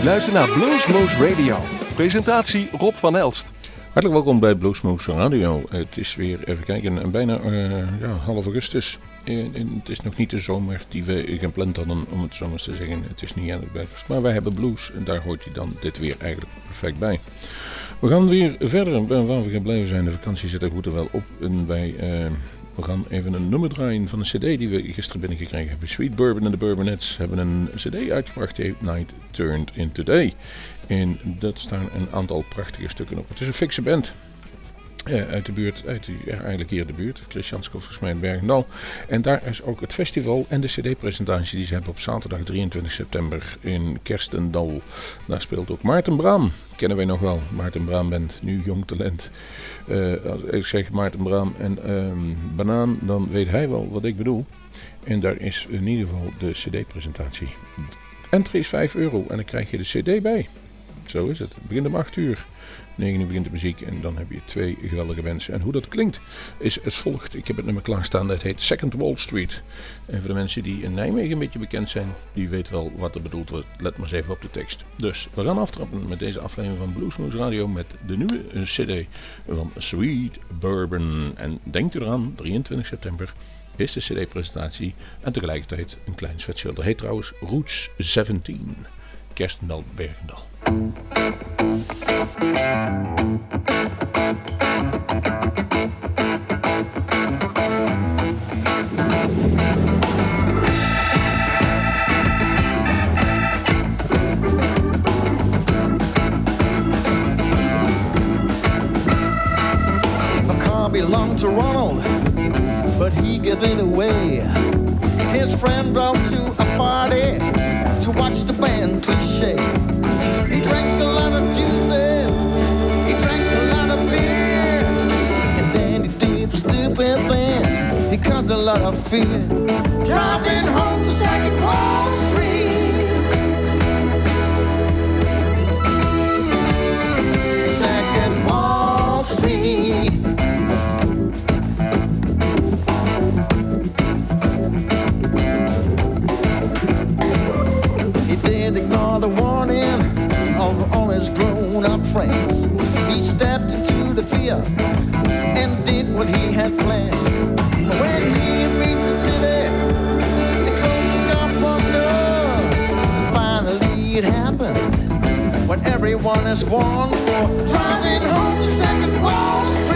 U luistert naar Bluesmoose Radio. Presentatie Rob van Elst. Hartelijk welkom bij Bluesmoose Radio. Het is weer, even kijken, bijna uh, ja, half augustus. En, en het is nog niet de zomer die we gepland hadden, om het zo te zeggen. Het is niet best. Maar wij hebben blues en daar hoort hij dan dit weer eigenlijk perfect bij. We gaan weer verder waar we gebleven zijn. De vakantie zit er goed en wel op. En wij... Uh, we gaan even een nummer draaien van een cd die we gisteren binnengekregen hebben. Sweet Bourbon en de Bourbonettes hebben een cd uitgebracht die Night Turned Into Day. En dat staan een aantal prachtige stukken op. Het is een fikse band. Uh, uit de buurt, uit eigenlijk hier de buurt, Christiansko volgens mij in Bergendal. En daar is ook het festival en de cd-presentatie die ze hebben op zaterdag 23 september in Kerstendal. Daar speelt ook Maarten Braam, kennen wij nog wel. Maarten Braam bent nu jong talent. Uh, als ik zeg Maarten Braam en um, Banaan, dan weet hij wel wat ik bedoel. En daar is in ieder geval de cd-presentatie. Entry is 5 euro en dan krijg je de cd bij. Zo is het. Het begint om 8 uur. 9 uur begint de muziek en dan heb je twee geweldige mensen. En hoe dat klinkt is het volgt. Ik heb het nummer klaarstaan, dat heet Second Wall Street. En voor de mensen die in Nijmegen een beetje bekend zijn, die weten wel wat er bedoeld wordt. Let maar eens even op de tekst. Dus we gaan aftrappen met deze aflevering van Bluesmoose Radio met de nieuwe cd van Sweet Bourbon. En denkt u eraan, 23 september is de cd-presentatie en tegelijkertijd een klein zwetschild. Dat heet trouwens Roots 17. Kerstendal Bergendal. Belonged to Ronald, but he gave it away. His friend brought to a party watch the band cliche. He drank a lot of juices, he drank a lot of beer, and then he did the stupid thing. He caused a lot of fear. Driving home to Second Wall Street. His grown up friends. He stepped into the fear and did what he had planned. When he reached the city, they closed his car front door. Finally, it happened what everyone has warned for driving home to Second Wall Street.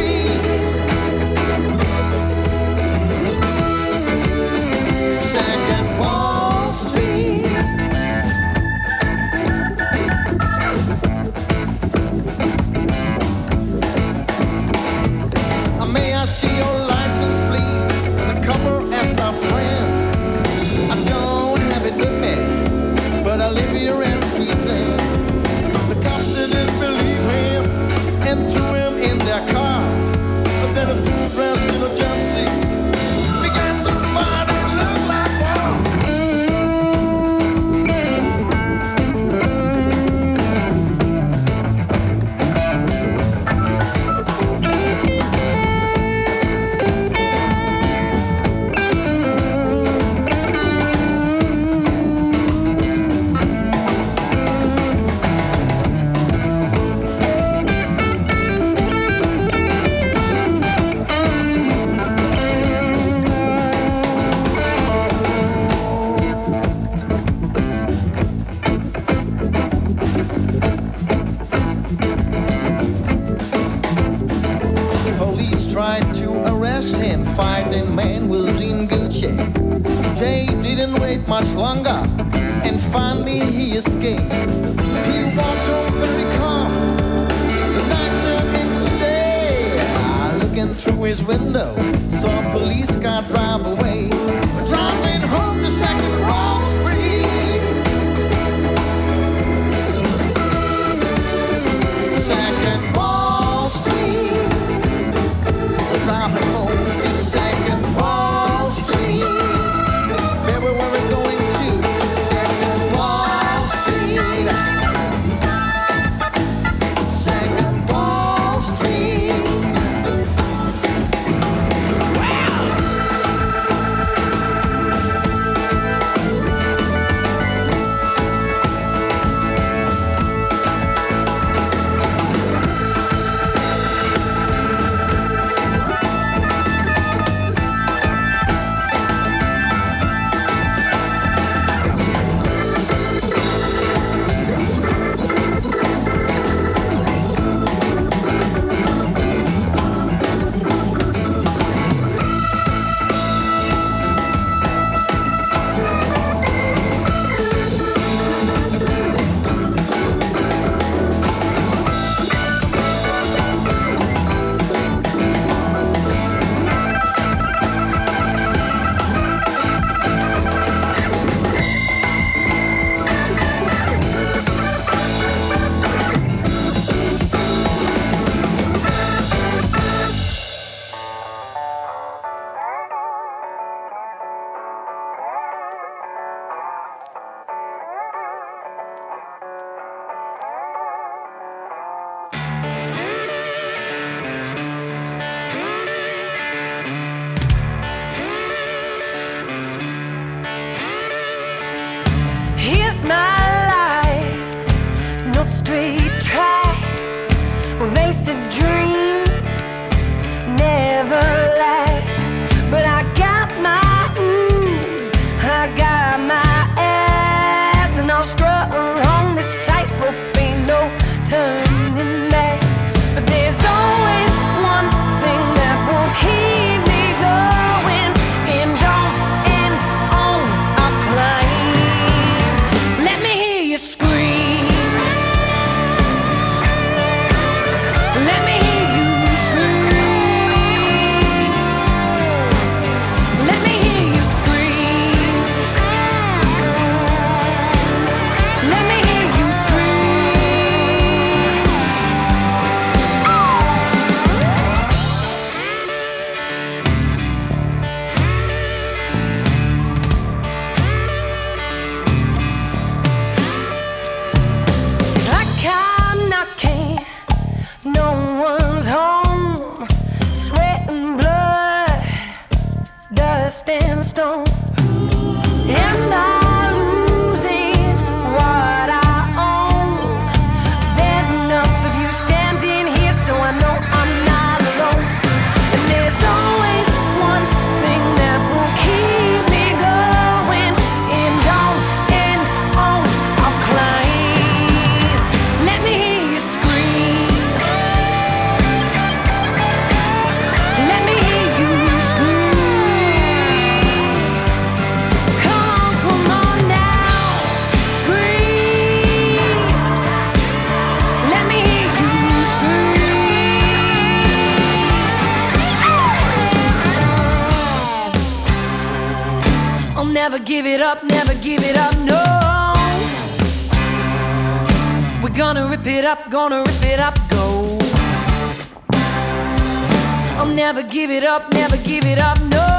stems stone. Give it up, never give it up, no. We're gonna rip it up, gonna rip it up, go. I'll never give it up, never give it up, no.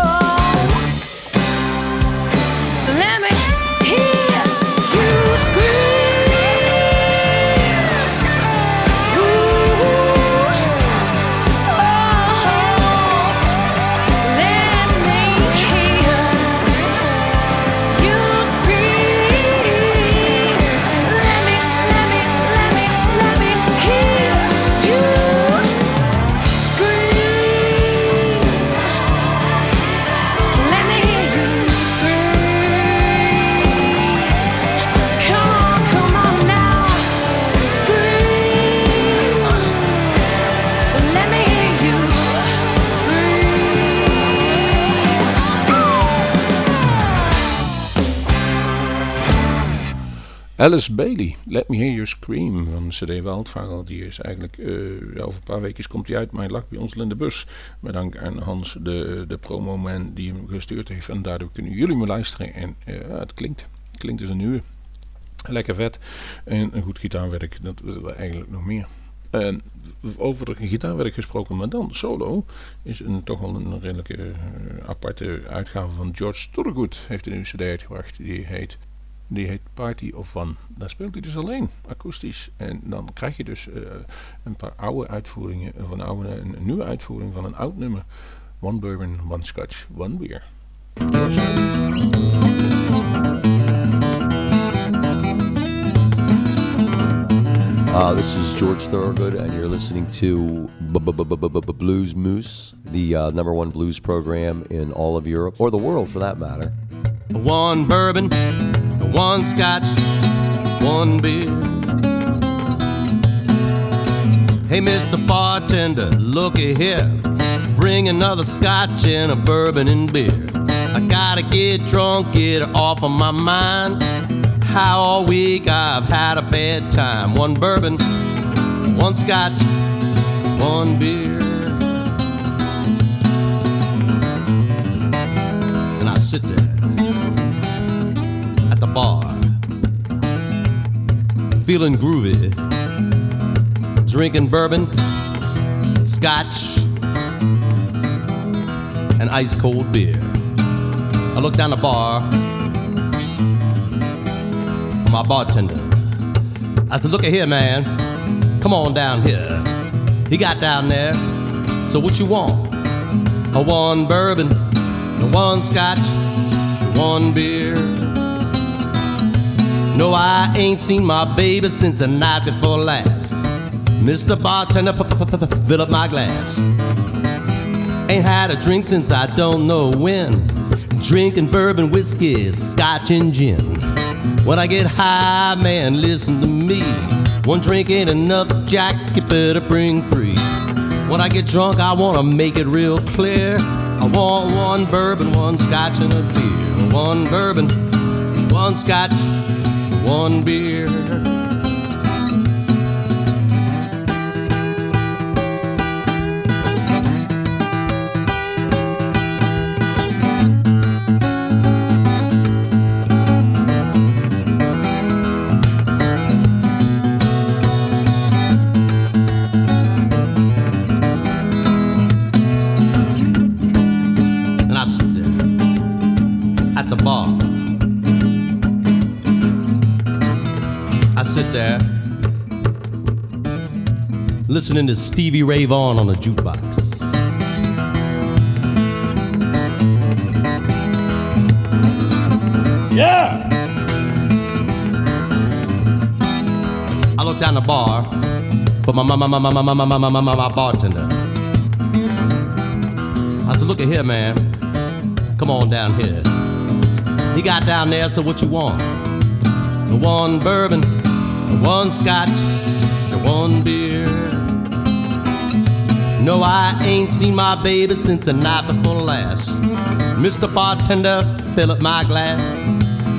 Alice Bailey, Let Me Hear You Scream van CD Wildvogel. Die is eigenlijk, uh, over een paar weken komt hij uit, maar hij lag bij ons in de bus. Met dank aan Hans, de, de promoman die hem gestuurd heeft. En daardoor kunnen jullie me luisteren. En uh, het klinkt, het klinkt dus een nieuwe. Lekker vet. En een goed gitaarwerk, dat is er eigenlijk nog meer. En over gitaarwerk gesproken, maar dan solo, is een, toch wel een redelijke uh, aparte uitgave van George Thorogood. Heeft een nieuwe cd uitgebracht, die heet die heet Party of One. Daar speelt hij dus alleen, akoestisch. En dan krijg je dus uh, een paar oude uitvoeringen, van oude, een, een, nieuwe uitvoering van een oud nummer. One Bourbon, One Scotch, One Beer. Uh, this is George Thorogood, and you're listening to Blues Moose, the uh, number one blues program in all of Europe, or the world for that matter. One bourbon, one scotch, one beer. Hey, Mr. Bartender, looky here. Bring another scotch and a bourbon and beer. I gotta get drunk, get off of my mind. How all week I've had a bad time. One bourbon, one scotch, one beer. And I sit there feeling groovy, drinking bourbon, scotch, and ice cold beer. I look down the bar for my bartender. I said, Look at here, man. Come on down here. He got down there. So what you want? A one bourbon, a one scotch, one beer. No I ain't seen my baby since the night before last. Mr. Bartender, fill up my glass. Ain't had a drink since I don't know when. Drinking bourbon, whiskey, scotch, and gin. When I get high, man, listen to me. One drink ain't enough, Jack, you better bring three. When I get drunk, I wanna make it real clear. I want one bourbon, one scotch, and a beer. One bourbon, one scotch, one beer. Listening to Stevie Ray Vaughan on the jukebox. Yeah! I look down the bar for my, my, my, my, my, my, my, my, my, my, my bartender. I said, look at here, man. Come on down here. He got down there, so what you want? The one bourbon, the one scotch, the one beer. No, I ain't seen my baby since the night before last. Mr. Bartender, fill up my glass.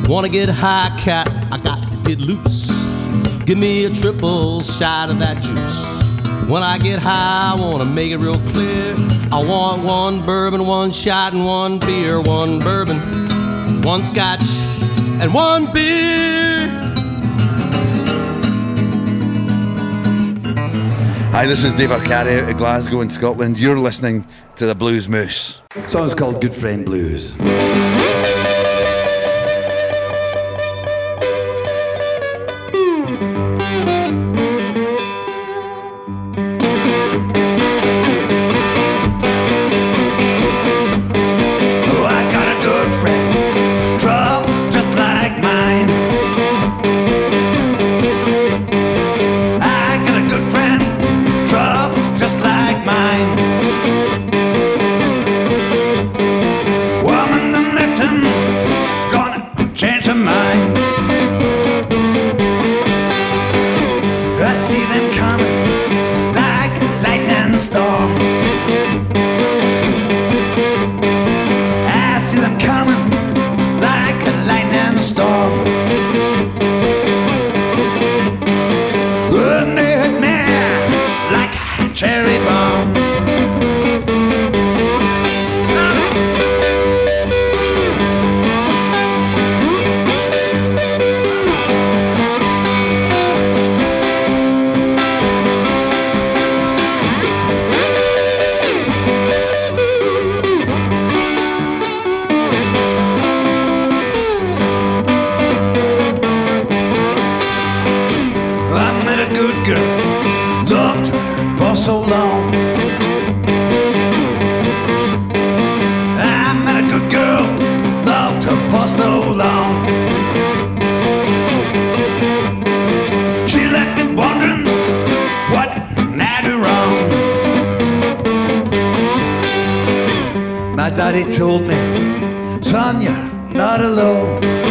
Wanna get high, cat? I got to get loose. Give me a triple shot of that juice. When I get high, I wanna make it real clear. I want one bourbon, one shot, and one beer. One bourbon, one scotch, and one beer. Hi, this is Dave Arcari out of Glasgow in Scotland. You're listening to the Blues Moose. The song's called Good Friend Blues. Long. I met a good girl, loved her for so long. She left me wondering what I do wrong. My daddy told me, son, not alone.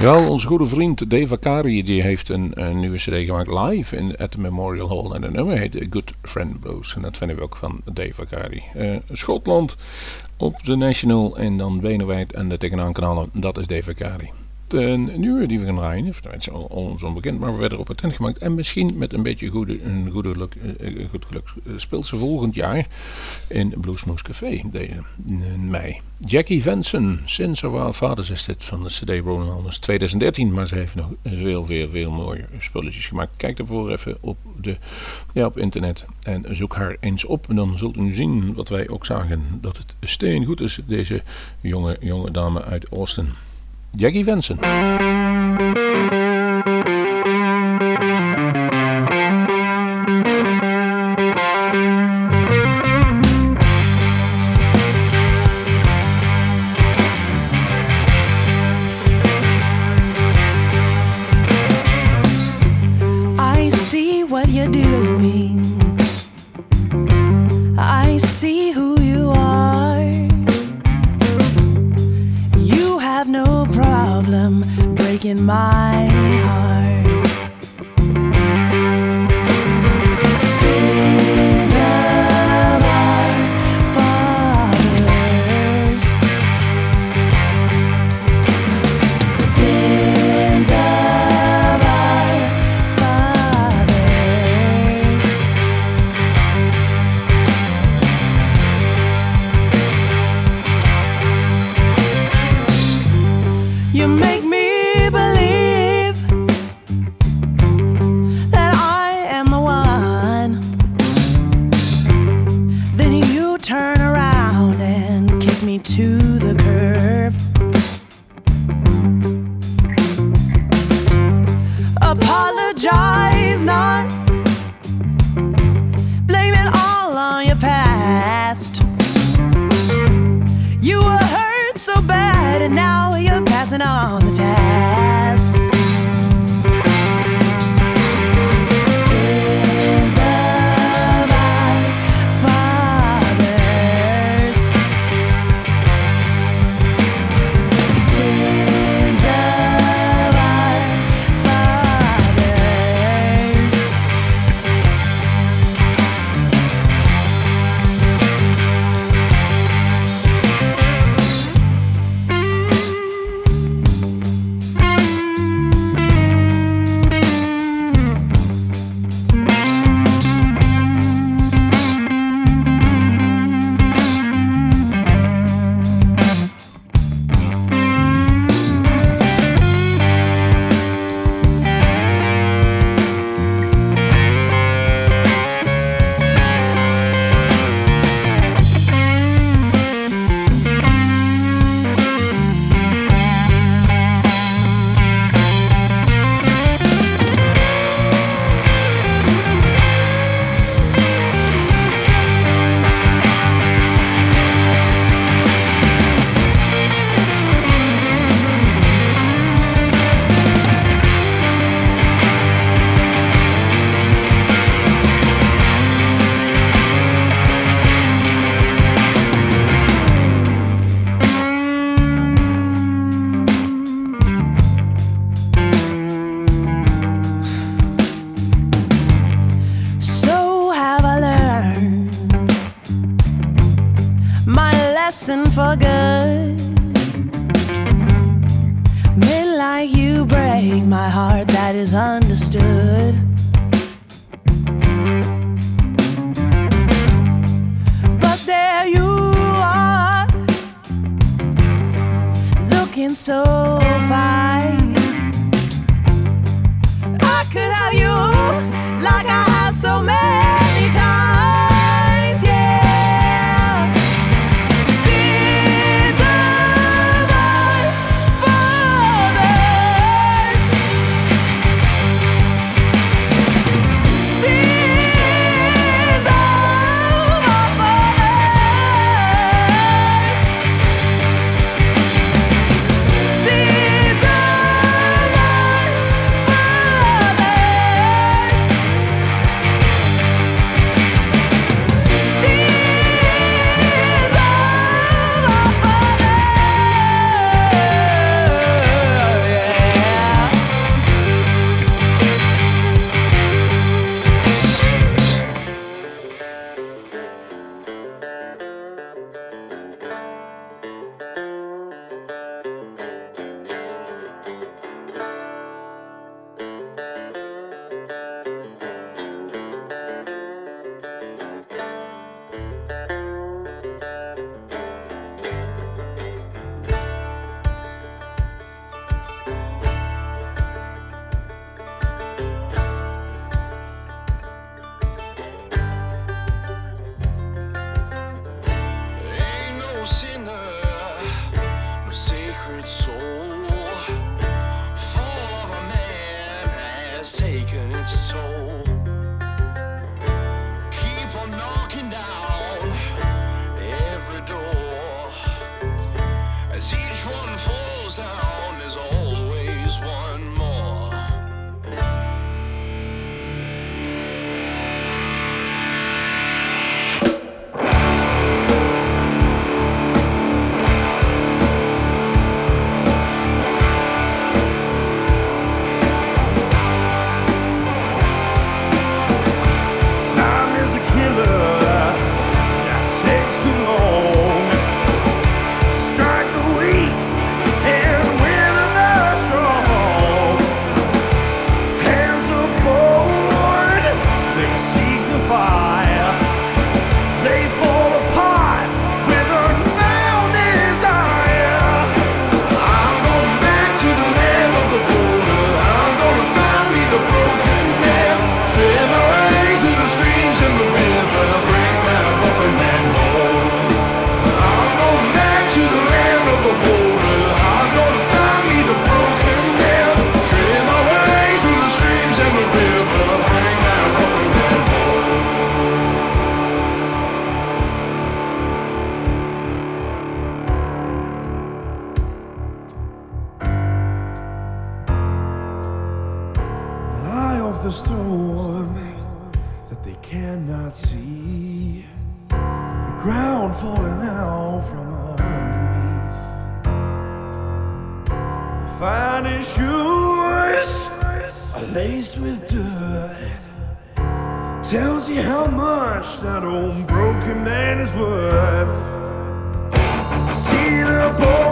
Wel, onze goede vriend Dave Akari die heeft een, een nieuwe cd gemaakt live in, at the Memorial Hall. En de nummer heet Good Friend Blues. En dat vinden we ook van Dave Akari. Uh, Schotland op de National en dan Benenwijd en de tegenaan kanalen. Dat is Dave Akari de nieuwe die we gaan draaien, of het is ons onbekend, maar we werden op patent gemaakt. En misschien met een beetje goede, een geluk, uh, goed geluk speelt ze volgend jaar in Bluesmoose Café in mei. Jackie Venson, sinds haar vaders is dit van de CD Rolling Honors 2013, maar ze heeft nog veel, veel, veel mooie spulletjes gemaakt. Kijk ervoor even op, de, ja, op internet en zoek haar eens op. En dan zult u zien wat wij ook zagen, dat het steen goed is, deze jonge, jonge dame uit Austin. Jackie Vincent. lesson for good. Men like you break my heart, that is understood. But there you are, looking so fine. I could have you like I have so many. Man is worth. See the bones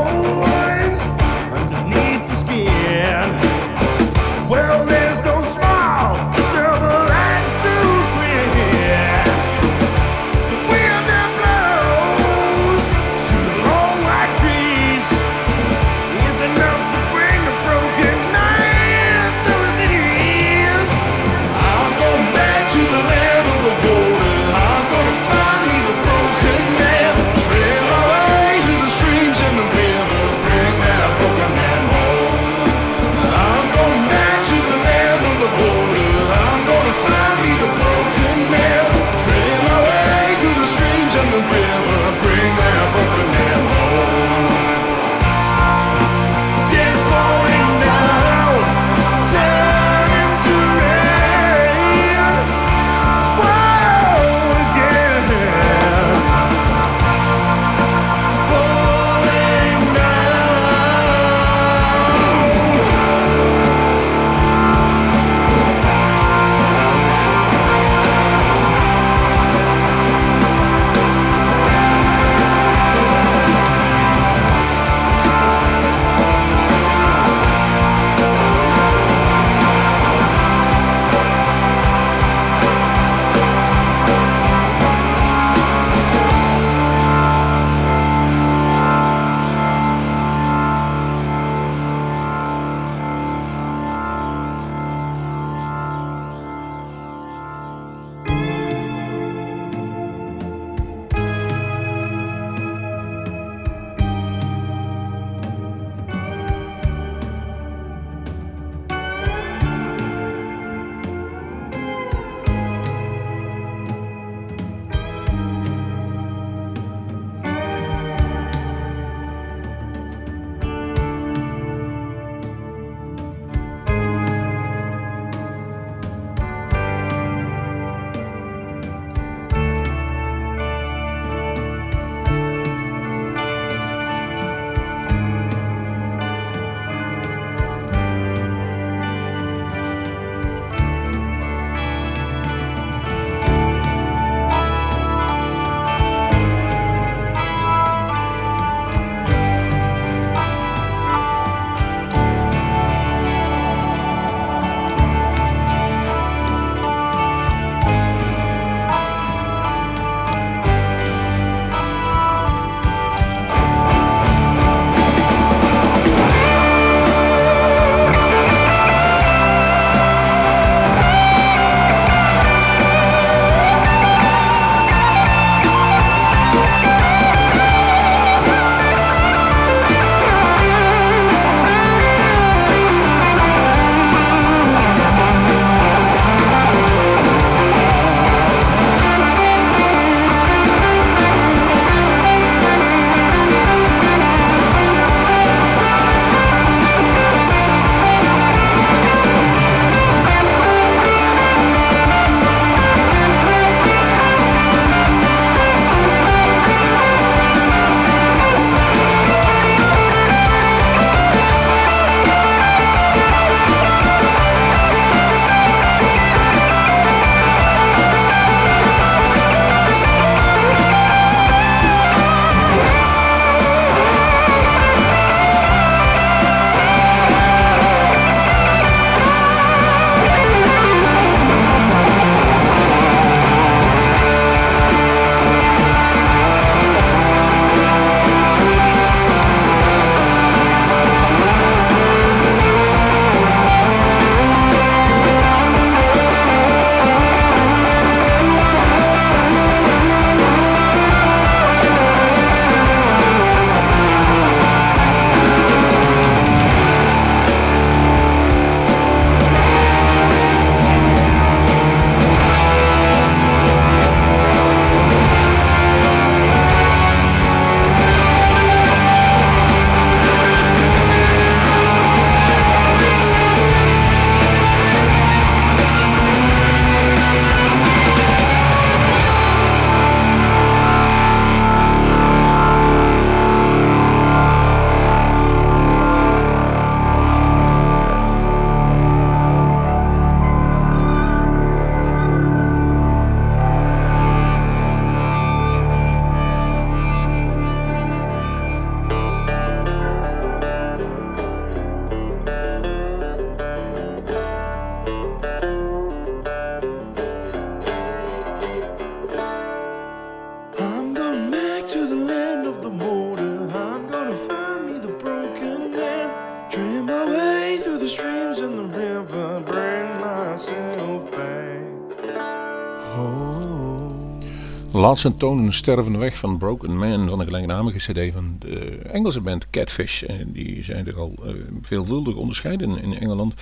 Laatste toon een stervende weg van Broken Man van de gelijknamige cd van de Engelse band Catfish. En die zijn er al eh, veelvuldig onderscheiden in Engeland.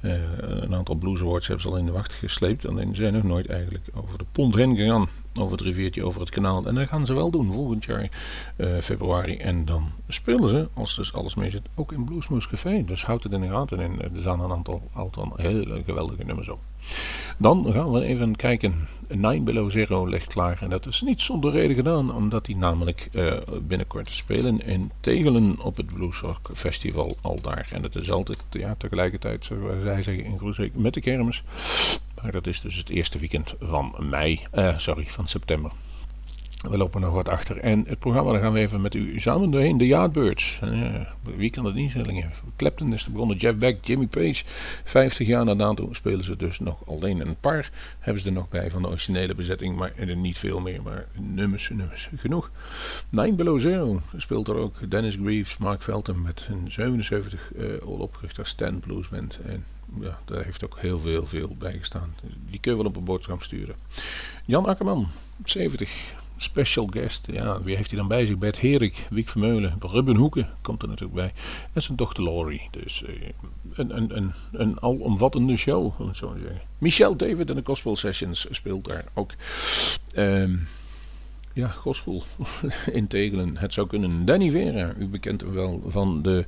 Eh, een aantal blues hebben ze al in de wacht gesleept. Alleen zijn nog nooit eigenlijk over de pont heen gegaan. Over het riviertje, over het kanaal. En dat gaan ze wel doen volgend jaar eh, februari. En dan spelen ze, als dus alles mee zit, ook in Bluesmoose Café. Dus houd het in de gaten. En er staan een aantal, hele geweldige nummers op. Dan gaan we even kijken. Nine Below Zero ligt klaar. En dat is niet zonder reden gedaan, omdat die namelijk binnenkort spelen in Tegelen op het Bluesrock Festival al daar. En het is altijd ja, tegelijkertijd, zoals zij zeggen in Groesbeek, met de kermis. Maar dat is dus het eerste weekend van mei, uh, sorry, van september. We lopen nog wat achter. En het programma, daar gaan we even met u samen doorheen. De Yardbirds. Wie kan het niet zeggen? Clapton is er begonnen. Jeff Beck, Jimmy Page. 50 jaar na dato spelen ze dus nog alleen een paar. Hebben ze er nog bij van de originele bezetting. Maar er niet veel meer. Maar nummers, nummers genoeg. Nine Below Zero speelt er ook. Dennis Greaves, Mark Felton met een 77 uh, al opgericht als Stan Blues Band. En ja, daar heeft ook heel veel, veel bij gestaan. Die kun je wel op een boodschap sturen. Jan Akkerman, 70 special guest. Ja, wie heeft hij dan bij zich? Bert Herik, Wiek Vermeulen, Ruben Hoeken komt er natuurlijk bij. En zijn dochter Laurie. Dus uh, een, een, een, een alomvattende show, om het zo te zeggen. Michel David en de Gospel Sessions speelt daar ook. Um, ja, gospel in Tegelen. Het zou kunnen. Danny Vera, u bekent wel van de,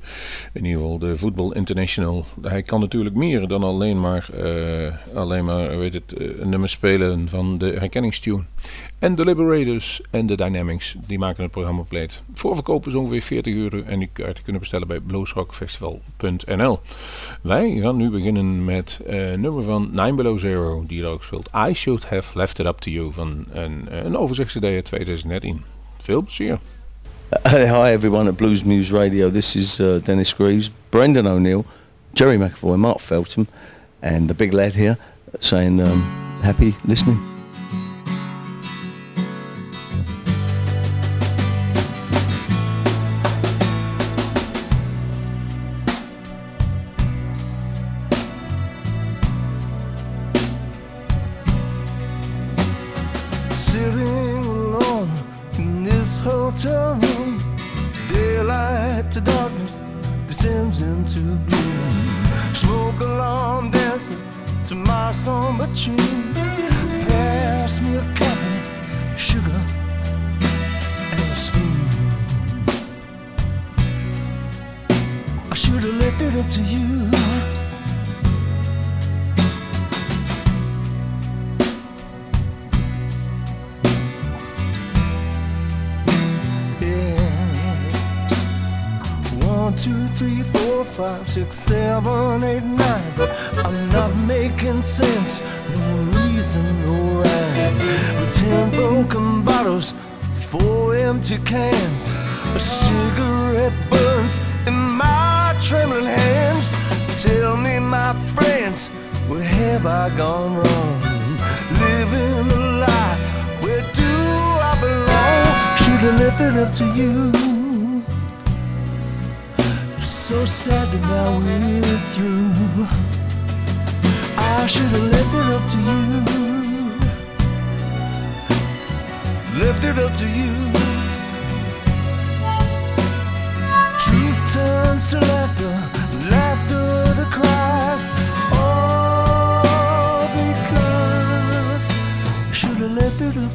in ieder geval de Voetbal International. Hij kan natuurlijk meer dan alleen maar, uh, alleen maar weet het, uh, een nummer spelen van de herkenningstune. En de Liberators en de Dynamics, die maken het programma compleet. Voorverkopen is ongeveer 40 euro en u kunt kunnen bestellen bij bluesrockfestival.nl. Wij gaan nu beginnen met uh, nummer van Nine Below Zero, die er ook speelt. I Should Have Left It Up To You van een, een overzichtscd uit 2013. Veel plezier. Hi everyone at Blues Muse Radio. This is uh, Dennis Greaves, Brendan O'Neill, Jerry McAvoy, Mark Feltham, and the big lad here saying um, happy listening.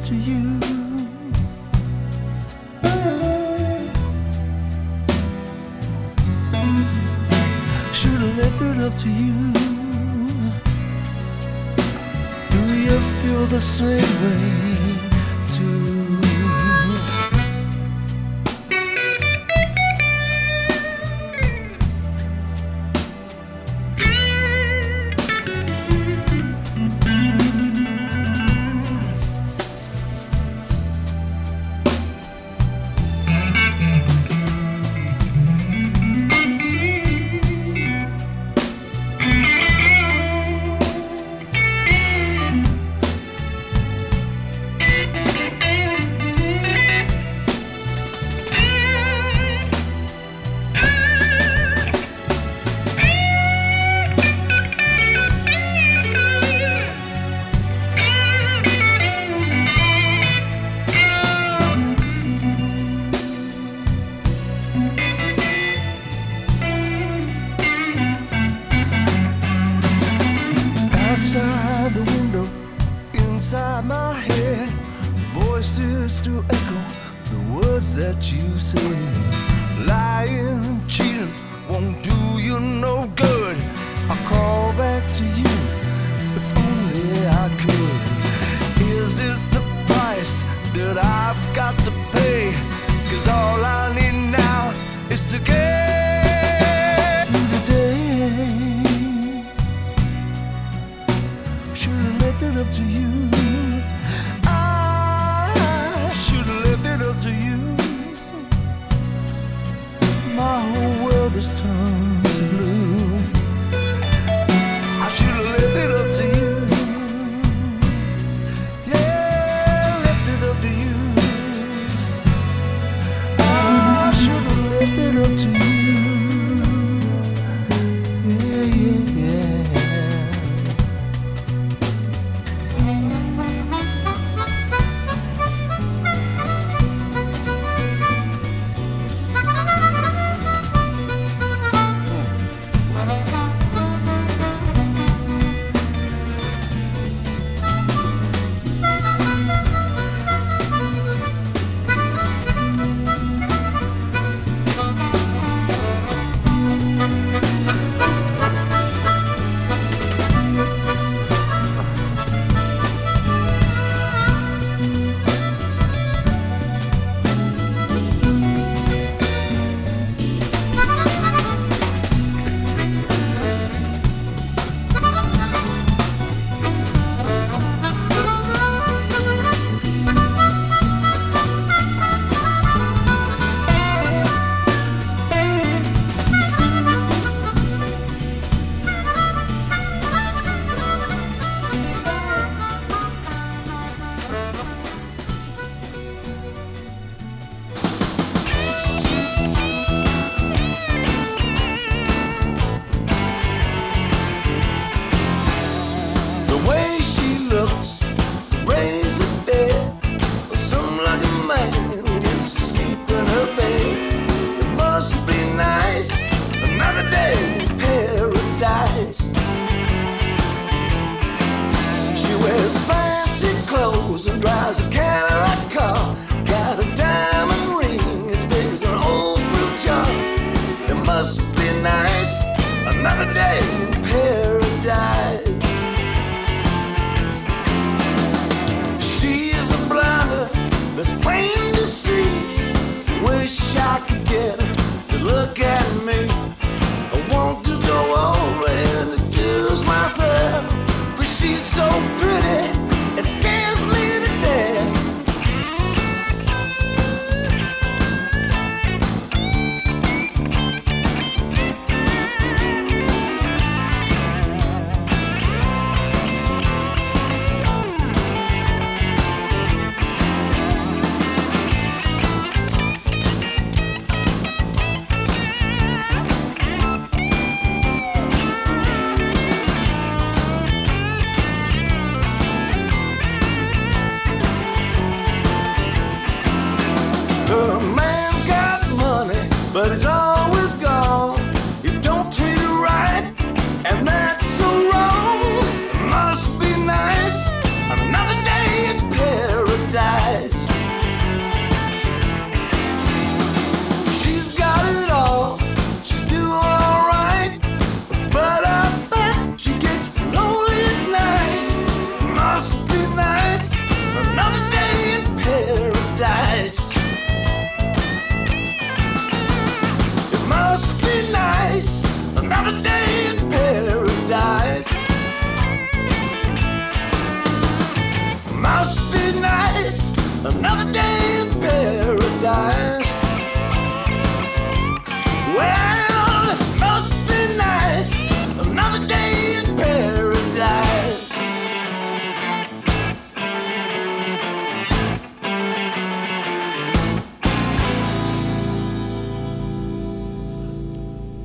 To you. Should have left it up to you. Do you feel the same way It up to you.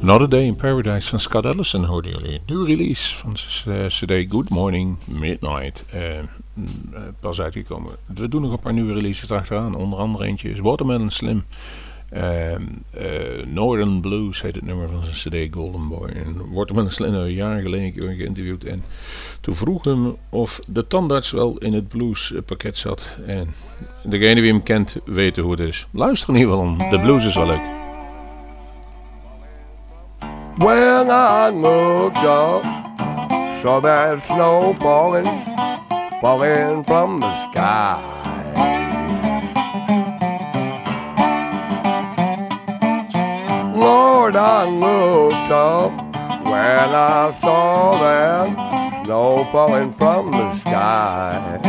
Another Day in Paradise van Scott Ellison hoorden jullie. Nieuwe release van cd Good Morning Midnight. Eh, mm, eh, pas uitgekomen. We doen nog een paar nieuwe releases achteraan. Onder andere eentje is Watermelon Slim. Eh, Northern Blues heet het nummer van zijn cd Golden Boy. En wordt hem een jaar geleden geïnterviewd. En toen vroeg hem of de tandarts wel in het bluespakket zat. En degene wie hem kent weten hoe het is. Luister in ieder geval, de blues is wel leuk. When I looked up, saw that snow falling, falling from the sky. Lord, I looked up when I saw that snow falling from the sky.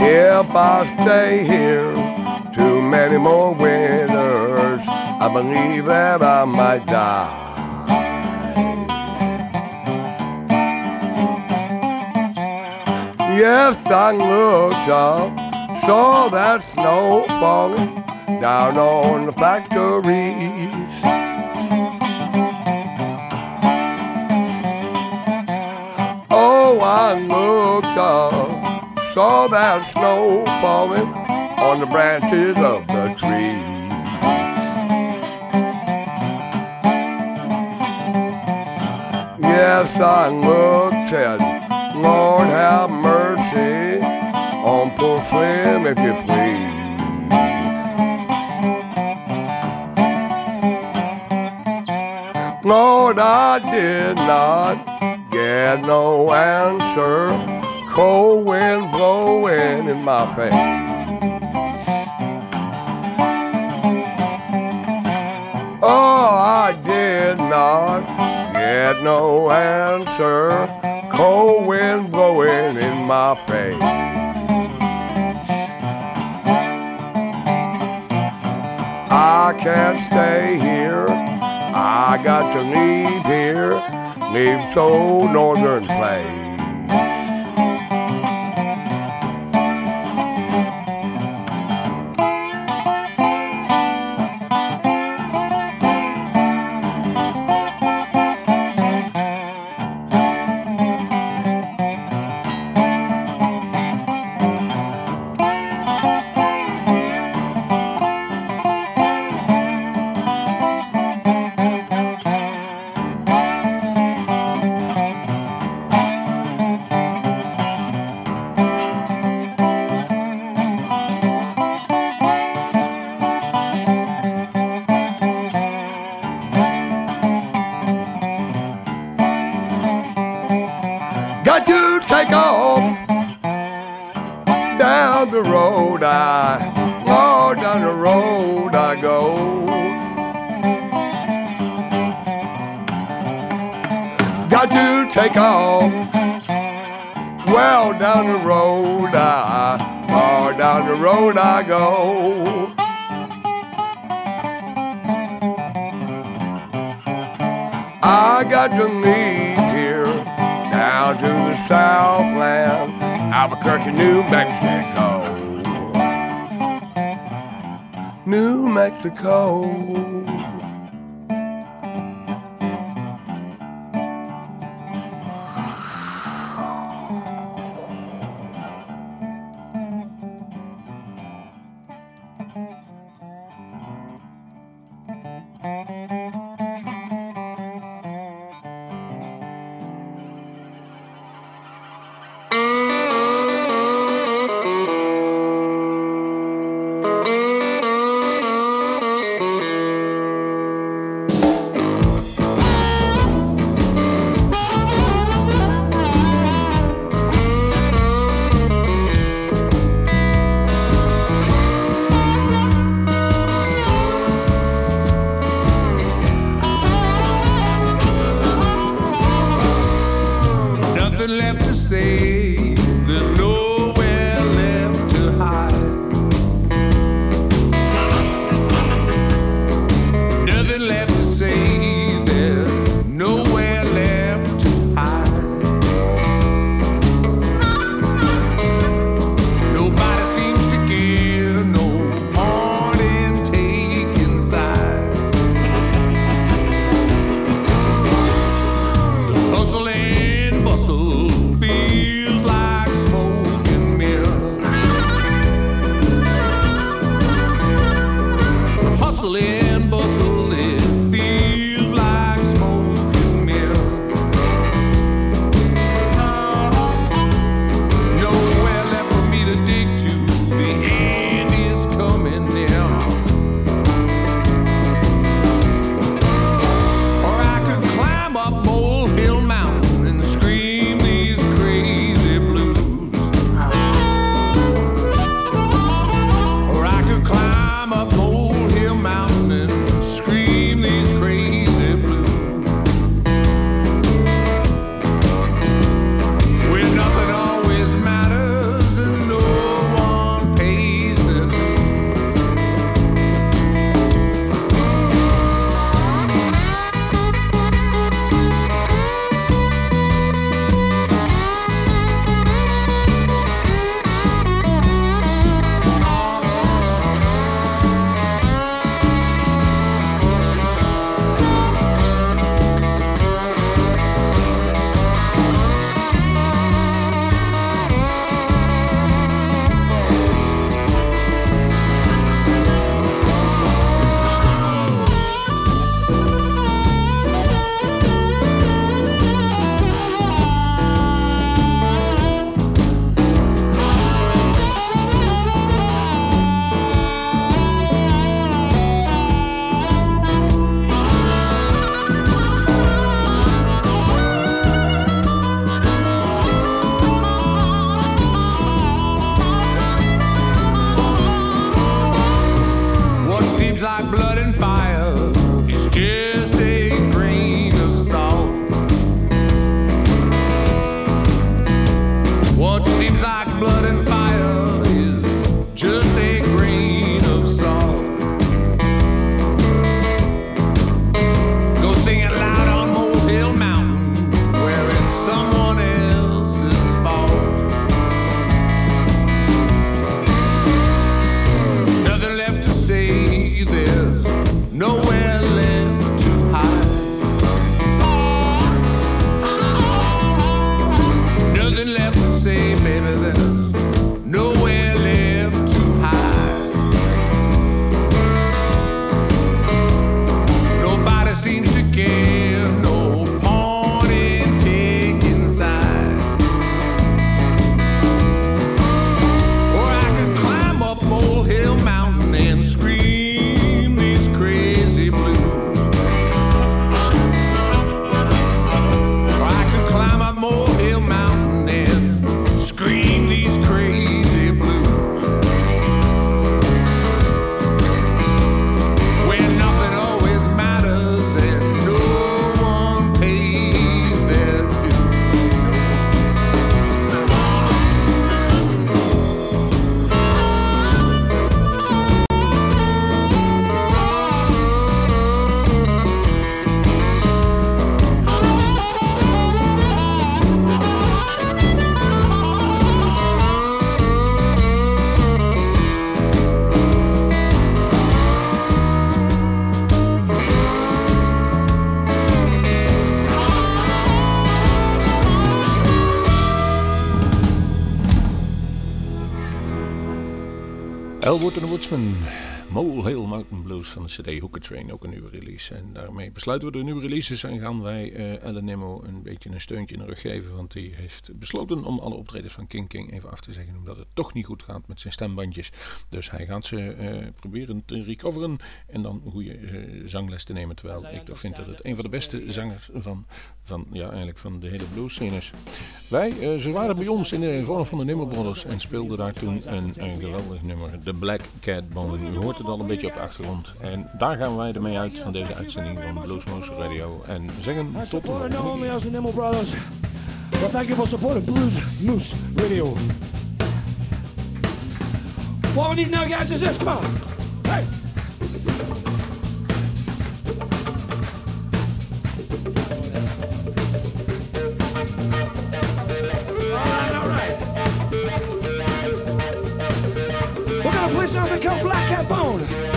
If I stay here many more winters, I believe that I might die. Yes, I looked up, saw that snow falling down on the factories. Oh, I looked up, saw that snow falling on the branches of the trees. Yes, I looked, said, Lord have mercy on poor Slim, if you please. Lord, I did not get no answer. Cold wind blowing in my face. Oh, I did not get no answer. Cold wind blowing in my face. I can't stay here. I got to leave here. Leave so northern place. Road I go. Got to take off, well, down the road I, Lord, down the road I go. I got to leave here down to the Southland, Albuquerque, New Mexico. New Mexico. hustling. Elwood and Woodsman, Mole Hill Mountain Blues van de CD Hooker Train, ook een nieuwe release. En daarmee besluiten we de nieuwe releases en gaan wij eh Ellen Nemo een beetje een steuntje in de rug geven. Want die heeft besloten om alle optredens van King King even af te zeggen, omdat het toch niet goed gaat met zijn stembandjes. Dus hij gaat ze eh, proberen te recoveren en dan goede eh, zangles te nemen. Terwijl ik toch vind dat het een van de beste zangers van, van, ja, eigenlijk van de hele blues scene is. Wij, ze waren bij ons in de vorm van de Nimmer Brothers en speelden daar toen een, een geweldig nummer, de Black Cat Band. U hoort het al een beetje op de achtergrond. En daar gaan wij ermee uit van deze uitzending van Bluesmoose Radio. En zeggen tot de volgende. Well, thank you for supporting Blues Moose Radio. What we need now, guys, is this. Come on. Hey. Something called Black Cat Bone.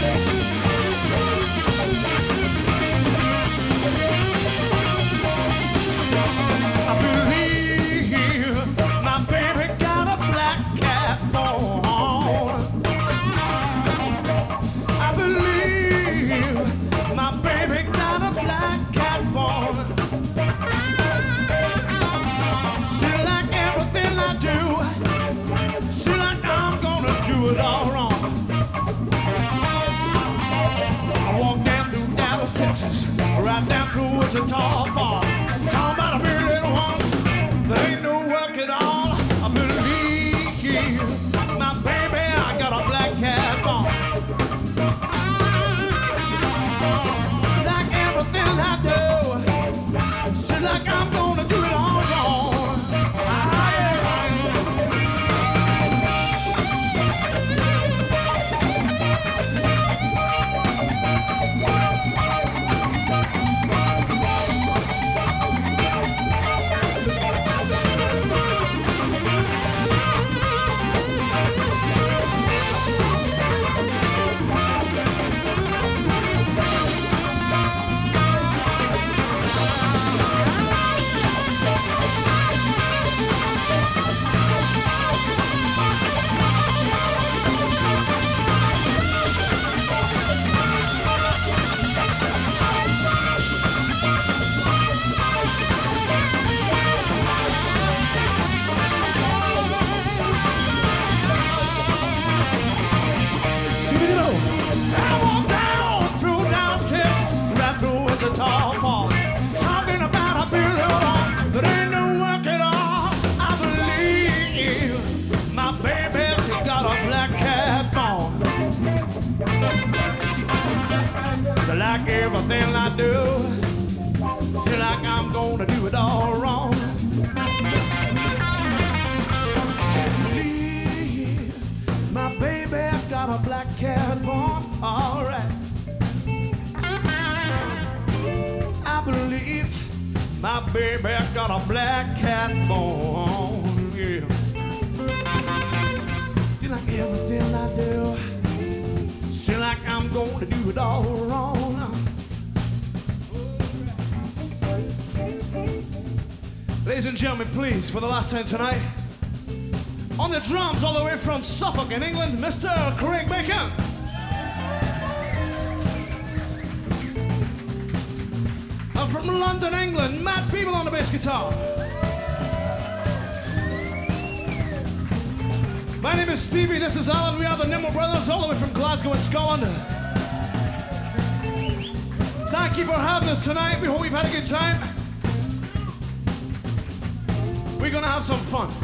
Música Wichita Falls. Talking about a little one. There ain't no work at all. I believe my baby, I got a black cat bone. Like everything I do, seems like I'm gonna like everything I do, feel like I'm gonna do it all wrong. Believe My baby got a black cat bone, alright. I believe my baby got a black cat bone, yeah. See like everything I do, seem like I'm gonna do it all wrong. Ladies and gentlemen, please, for the last time tonight, on the drums, all the way from Suffolk in England, Mr. Craig Bacon. And from London, England, Matt Beable on the bass guitar. My name is Stevie, this is Alan. We are the Nimmo Brothers, all the way from Glasgow in Scotland. Thank you for having us tonight. We hope you've had a good time. We're gonna have some fun.